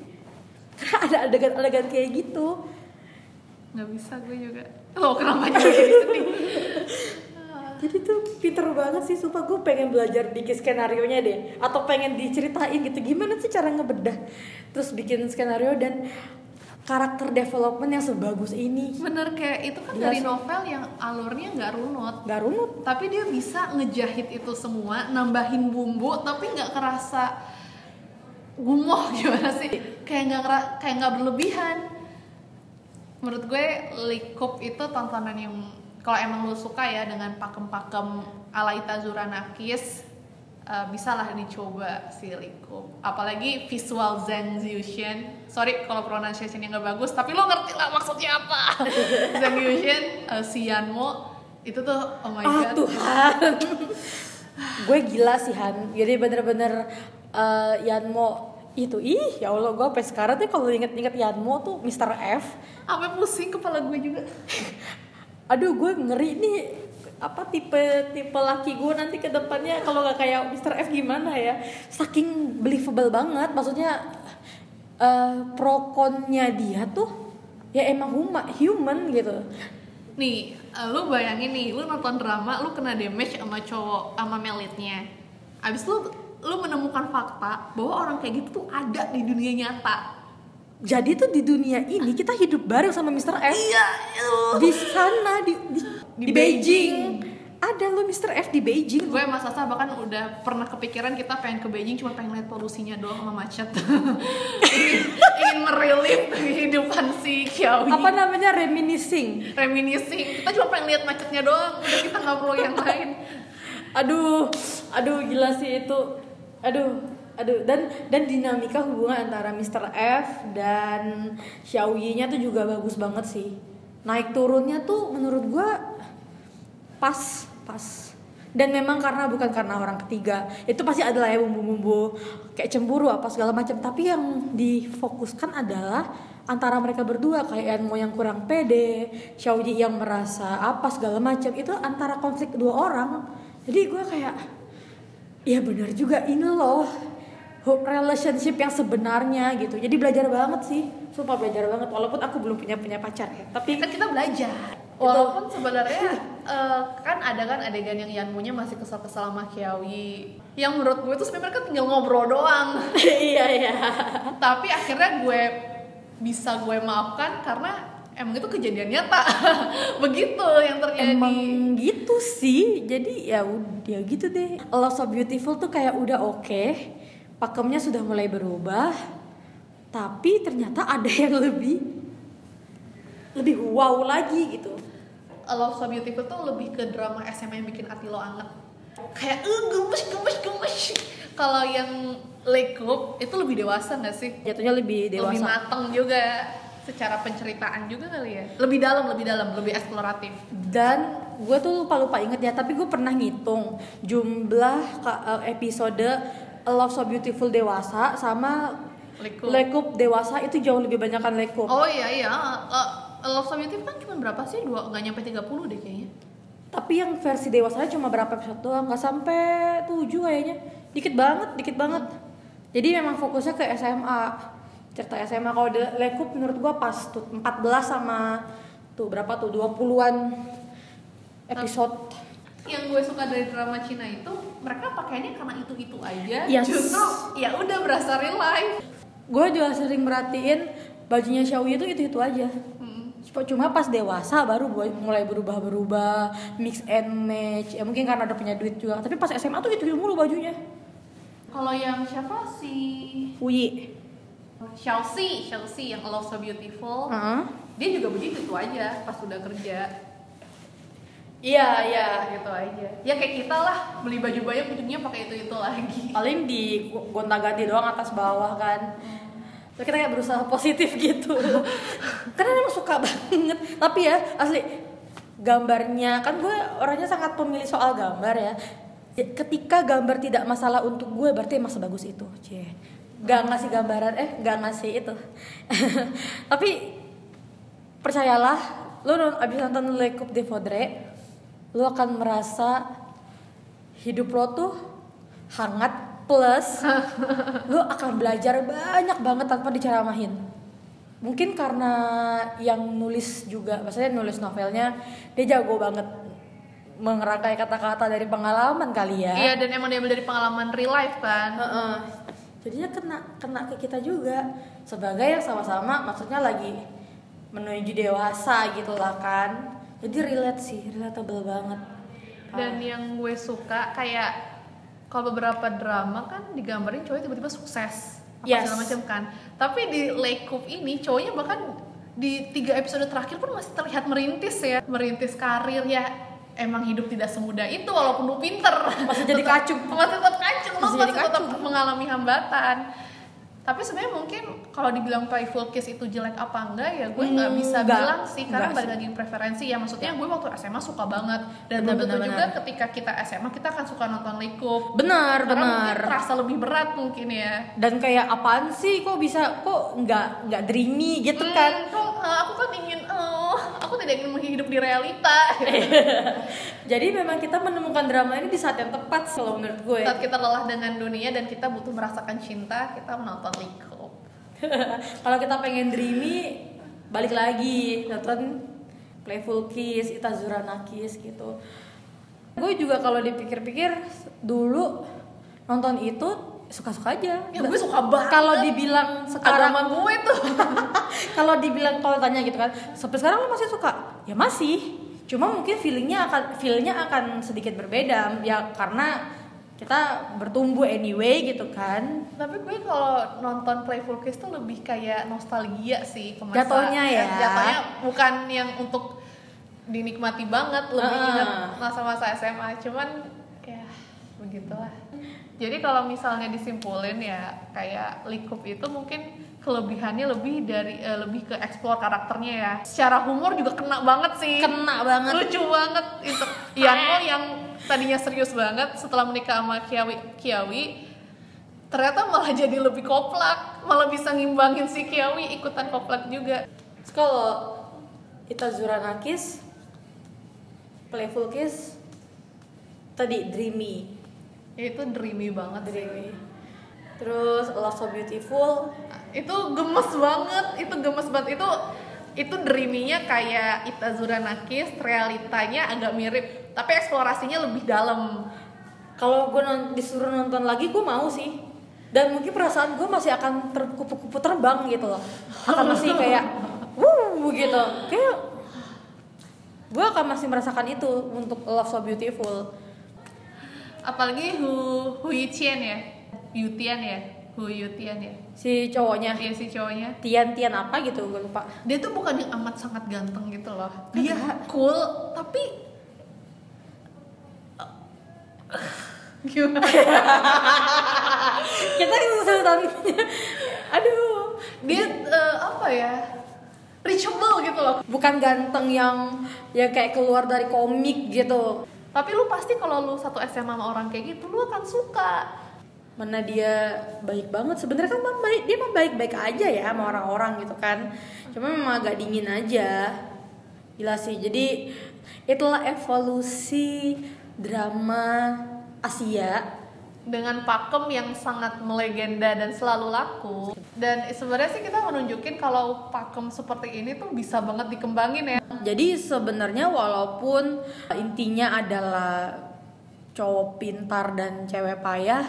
Karena ada adegan-adegan kayak gitu. Nggak bisa gue juga. Lo kenapa jadi sedih Jadi tuh pinter banget sih, sumpah. Gue pengen belajar bikin skenario nya deh. Atau pengen diceritain gitu, gimana sih cara ngebedah? Terus bikin skenario dan karakter development yang sebagus ini. Bener kayak itu kan Gila dari sih. novel yang alurnya nggak runut. Gak runut. Tapi dia bisa ngejahit itu semua nambahin bumbu tapi nggak kerasa gumoh gimana sih? Kayak nggak kayak nggak berlebihan. Menurut gue Likup itu tontonan yang kalau emang lu suka ya dengan pakem-pakem ala Itazura Nakis eh, bisa lah dicoba si Likup apalagi visual Zen Yushin sorry kalau pronunciation-nya nggak bagus tapi lo ngerti lah maksudnya apa. Zen Yushin eh, si Yanmo itu tuh oh my Ah god. Tuhan. Gue gila sih Han. Jadi bener-bener eh, Yanmo itu ih ya Allah gue sampai sekarang tuh kalau inget-inget Yanmo tuh Mr. F. Sampai pusing kepala gue juga. aduh gue ngeri nih apa tipe tipe laki gue nanti ke depannya kalau nggak kayak Mr. F gimana ya saking believable banget maksudnya eh pro konnya dia tuh ya emang huma, human gitu Nih, eh, lu bayangin nih, lu nonton drama, lu kena damage sama cowok, sama melitnya. Abis lu lu menemukan fakta bahwa orang kayak gitu tuh ada di dunia nyata. jadi tuh di dunia ini kita hidup bareng sama Mr. F Iya, di sana di di, di Beijing. ada lo Mr. F di Beijing gue sama Sasa bahkan udah pernah kepikiran kita pengen ke Beijing cuma pengen lihat polusinya doang sama macet. ingin, ingin merelief kehidupan si Xiaoyi. apa namanya reminiscing Reminiscing. Kita cuma pengen lihat macetnya doang, udah kita nggak perlu yang lain. aduh aduh gila sih itu aduh aduh dan dan dinamika hubungan antara Mr. F dan Xiaoyi-nya tuh juga bagus banget sih naik turunnya tuh menurut gua pas pas. Dan memang karena bukan karena orang ketiga itu pasti adalah ya bumbu-bumbu kayak cemburu apa segala macam. Tapi yang difokuskan adalah antara mereka berdua kayak Enmo yang kurang pede Xiaoyi yang merasa apa segala macam itu antara konflik kedua orang. Jadi gue kayak ya benar juga ini loh relationship yang sebenarnya gitu. Jadi belajar banget sih. Sumpah belajar banget walaupun aku belum punya punya pacar ya. Tapi Kan kita belajar. Walaupun sebenarnya eh, kan ada kan adegan yang Yanmunya masih kesal-kesal sama Xiaoyi. Yang menurut gue tuh sebenarnya mereka tinggal ngobrol doang. iya iya Tapi akhirnya gue bisa gue maafkan karena emang itu kejadian nyata. Begitu yang terjadi. Emang gitu sih. Jadi ya udah gitu deh. Love So Beautiful tuh kayak udah oke. Pakemnya sudah mulai berubah. Tapi ternyata ada yang lebih lebih wow lagi gitu. A Love So Beautiful tuh lebih ke drama SMA yang bikin hati lo anget kayak eh gemes gemes gemes kalau yang Club itu lebih dewasa gak sih Jatuhnya lebih dewasa. lebih mateng juga secara penceritaan juga kali ya lebih dalam lebih dalam lebih eksploratif Dan gue tuh lupa lupa inget ya. Tapi gue pernah ngitung jumlah eh, episode A Love So Beautiful dewasa sama Lekup. Lekup dewasa itu jauh lebih banyak kan Lekup. oh iya iya uh, Love Beautiful kan cuma berapa sih dua nggak nyampe 30 deh kayaknya Tapi yang versi dewasanya cuma berapa episode doang, nggak sampai 7 kayaknya. Dikit banget, dikit banget. Jadi memang fokusnya ke SMA. Cerita SMA kalau The Lekup menurut gua pas tuh 14 sama tuh berapa tuh 20-an episode. yang gue suka dari drama Cina itu mereka pakainya karena itu itu aja Yes. justru ya udah berasa real life Gue juga sering merhatiin bajunya Xiaoyi itu itu-itu aja. Cuma pas dewasa baru mulai berubah-berubah, mix and match. Ya mungkin karena ada punya duit juga. Tapi pas SMA tuh itu mulu bajunya. kalau yang siapa sih Uyi. Chelsea Chelsea yang Love So Beautiful Heeh. dia juga begitu itu aja pas udah kerja Iya, iya. gitu aja ya kayak kita lah beli baju banyak ujungnya pakai itu itu lagi paling di gonta-ganti doang atas bawah kan Terus kita kayak berusaha positif gitu. Karena emang suka banget. Tapi ya asli gambarnya kan gue orangnya sangat pemilih soal gambar ya. Ya, ketika gambar tidak masalah untuk gue berarti emang sebagus itu. Cie. Gak ngasih gambaran eh gak ngasih itu. Tapi percayalah lu non- abis nonton Le Coupe de Vaudrey lu akan merasa hidup lo tuh hangat plus lu akan belajar banyak banget tanpa diceramahin. Mungkin karena yang nulis juga maksudnya nulis novelnya dia jago banget mengerangkai kata-kata dari pengalaman kali ya. Iya dan emang diambil dari pengalaman real life kan? Heeh. jadinya kena kena ke kita juga. Sebagai yang sama-sama maksudnya lagi menuju dewasa gitu lah kan? Jadi relate sih relatable banget. Dan yang gue suka kayak kalau beberapa drama kan digambarin cowoknya tiba-tiba sukses apa Yes. segala macam kan. Tapi di Lake Coupe ini cowoknya bahkan di tiga episode terakhir pun masih terlihat merintis ya. Merintis karir ya. Emang hidup tidak semudah itu walaupun lu pinter. Masih jadi kacung. masih tetap kacung Masih masih, tetap mengalami hambatan tapi sebenarnya mungkin kalau dibilang playful kiss itu jelek apa enggak ya gue nggak Hmm, bisa enggak. bilang sih. Karena balik lagi preferensi ya maksudnya gue waktu SMA suka banget. Dan belum Benar, tentu juga ketika kita SMA kita akan suka nonton Likup benar benar. terasa lebih berat mungkin ya. Dan kayak apaan sih? Kok bisa? Kok nggak nggak dreamy? gitu Hmm, kan. kok, eh, aku kan ingin oh aku tidak ingin hidup di realita. Jadi memang kita menemukan drama ini di saat yang tepat kalau menurut gue. Saat kita lelah dengan dunia dan kita butuh merasakan cinta kita menonton Likup kalau kita pengen dreamy balik lagi. Nonton playful kiss itazura nakis gitu. Gue juga kalau dipikir-pikir dulu nonton itu suka-suka aja. Ya gue suka banget. Kalau dibilang sekarang agama gue tuh. Kalau dibilang kalau tanya gitu kan sampai sekarang lo masih suka? Ya masih. Cuma mungkin feelingnya akan feelnya akan sedikit berbeda. Ya karena kita bertumbuh anyway gitu kan Tapi gue kalau nonton Playful Kiss tuh lebih kayak nostalgia sih ke masa Jatuhnya ya. Jatuhnya bukan yang untuk dinikmati banget, lebih ingat masa-masa SMA. Cuman ya begitulah. Jadi kalau misalnya disimpulin ya kayak Likup itu mungkin kelebihannya lebih dari eh, lebih ke explore karakternya ya. Secara humor juga kena banget sih. kena banget lucu banget itu Yanmo yang tadinya serius banget setelah menikah sama Kiawi Kiawi ternyata malah jadi lebih koplak. Malah bisa ngimbangin si Kiawi ikutan koplak juga. Kalau itazura nakis playful kiss tadi dreamy. Ya, itu dreamy banget sih. Dreamy. Terus love so beautiful. Itu gemes banget itu gemes banget. Itu itu dreamy-nya kayak Itazura Nakis realitanya agak mirip tapi eksplorasinya lebih dalam. Kalau gue non- disuruh nonton lagi gue mau sih. Dan mungkin perasaan gue masih akan terkupu-kupu terbang gitu loh. Akan masih kayak wuh gitu. Kayak gue akan masih merasakan itu untuk Love So Beautiful. Apalagi Hu Hu Yiqian ya? Yutian ya? Hu Yutian ya? Si cowoknya. Iya si cowoknya. Tian Tian apa gitu gue lupa. Dia tuh bukan yang amat sangat ganteng gitu loh. Dia cool tapi kita kesulitan aduh. Dia eh, apa ya? Reachable gitu loh. Bukan ganteng yang yang kayak keluar dari komik gitu. Tapi lu pasti kalau lu satu SMA sama orang kayak gitu lu akan suka. Mana dia baik banget. Sebenarnya kan baik dia mah baik baik aja ya sama orang-orang gitu kan. Cuma memang agak dingin aja. Gila sih. Jadi itulah evolusi drama Asia dengan pakem yang sangat melegenda dan selalu laku. Dan sebenarnya sih kita menunjukin kalau pakem seperti ini tuh bisa banget dikembangin ya. Jadi sebenarnya walaupun intinya adalah cowok pintar dan cewek payah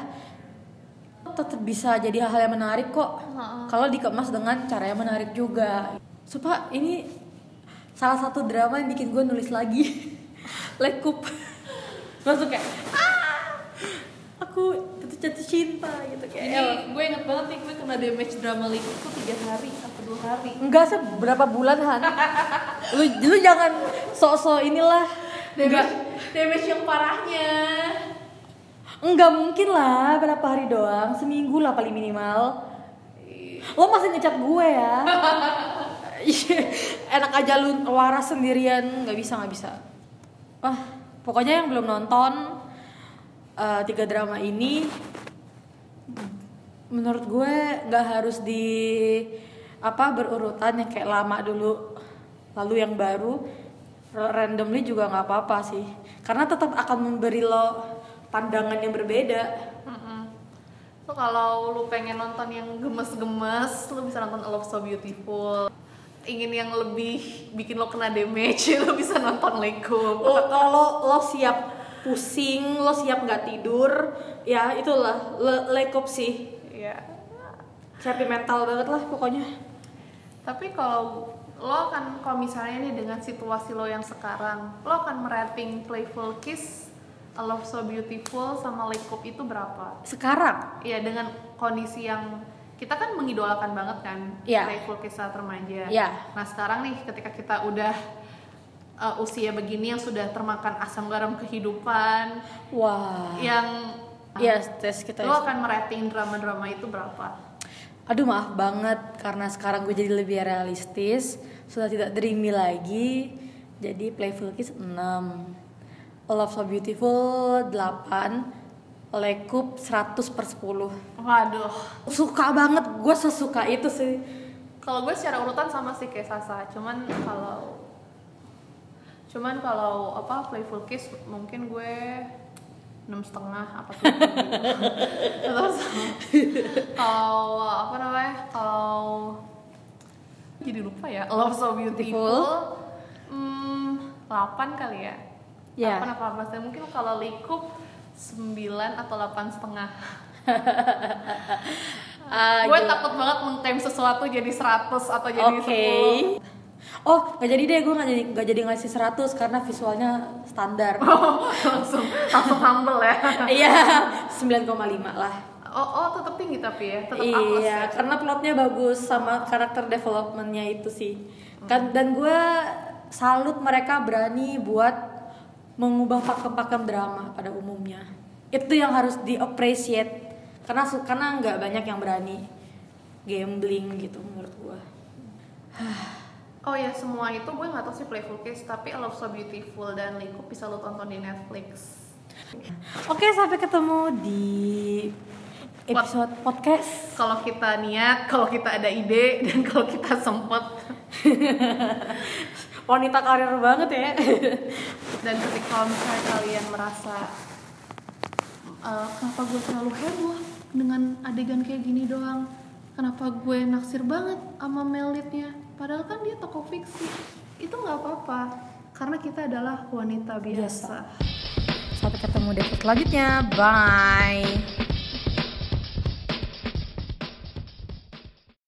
tetap bisa jadi hal yang menarik kok. Kalau dikemas dengan cara yang menarik juga. Sumpah ini salah satu drama yang bikin gue nulis lagi. Lekup. Langsung kayak ah aku jatuh jatuh cinta gitu ini kayak gue inget banget nih gue kena damage drama link itu tiga hari atau dua hari. Enggak seberapa bulan Han? Lu lu jangan sok-sok inilah. Enggak. damage damage yang parahnya. Enggak mungkin lah berapa hari doang seminggu lah paling minimal. Lo masih ngecat gue ya? Enak aja lu waras sendirian nggak bisa nggak bisa. Wah pokoknya yang belum nonton eh, tiga drama ini menurut gue nggak harus di apa berurutan yang kayak lama dulu lalu yang baru randomly juga nggak apa-apa sih karena tetap akan memberi lo pandangan yang berbeda Lo kalau lu pengen nonton yang gemes-gemes, lu bisa nonton A Love So Beautiful. Ingin yang lebih bikin lo kena damage, lo bisa nonton Lego. lo kalau lo siap pusing lo siap nggak tidur ya itulah le lekop sih Iya. siapin mental banget lah pokoknya Tapi kalau lo akan kalau misalnya nih dengan situasi lo yang sekarang, lo akan merating Playful Kiss, A Love So Beautiful sama Lego itu berapa? sekarang Iya dengan kondisi yang kita kan mengidolakan banget kan Iya. Playful Kiss saat remaja. Iya. Nah sekarang nih ketika kita udah uh, usia begini yang sudah termakan asam garam kehidupan, wah. Yang ya tes kita lo akan merating drama-drama itu berapa? aduh maaf banget karena sekarang gue jadi lebih realistis. Sudah tidak dreamy lagi. Jadi Playful Kiss 6 Love So Beautiful 8 Lekup 100 per 10 Waduh. suka banget gue sesuka itu sih. Kalau gue secara urutan sama sih kayak Sasa, cuman kalau cuman kalau apa Playful Kiss mungkin gue enam setengah apa tuh. Terus kalau apa namanya kalau jadi lupa ya Love So Beautiful. Hmm, 8 kali ya? Ya. 8 apa 18 mungkin kalau Likup 9 atau 8 setengah. Ah, gue takut banget mengklaim sesuatu jadi 100 atau jadi. 10 Oh, nggak jadi deh, gue nggak jadi nggak jadi ngasih 100 karena visualnya standar. langsung langsung humble ya Iya, 9,5 lah. oh oh tetap tinggi tapi ya tetap plus Iya, ya karena plotnya bagus sama karakter developmentnya itu sih. Kan dan gue salut mereka berani buat mengubah pakem-pakem drama pada umumnya. Itu yang harus di appreciate karena karena nggak banyak yang berani gambling gitu menurut gue. oh ya semua itu gue nggak tahu sih Playful Case tapi I Love So Beautiful dan Likup bisa lo tonton di Netflix. Oke, sampai ketemu di episode podcast. kalau kita niat kalau kita ada ide dan kalau kita sempet. Wanita karir banget ya. dan ketika kalau misalnya kalian merasa "Eh, kenapa gue terlalu heboh dengan adegan kayak gini doang? Kenapa gue naksir banget sama melitnya padahal kan dia tokoh fiksi itu nggak apa-apa karena kita adalah wanita biasa. Sampai ketemu di episode selanjutnya. Bye.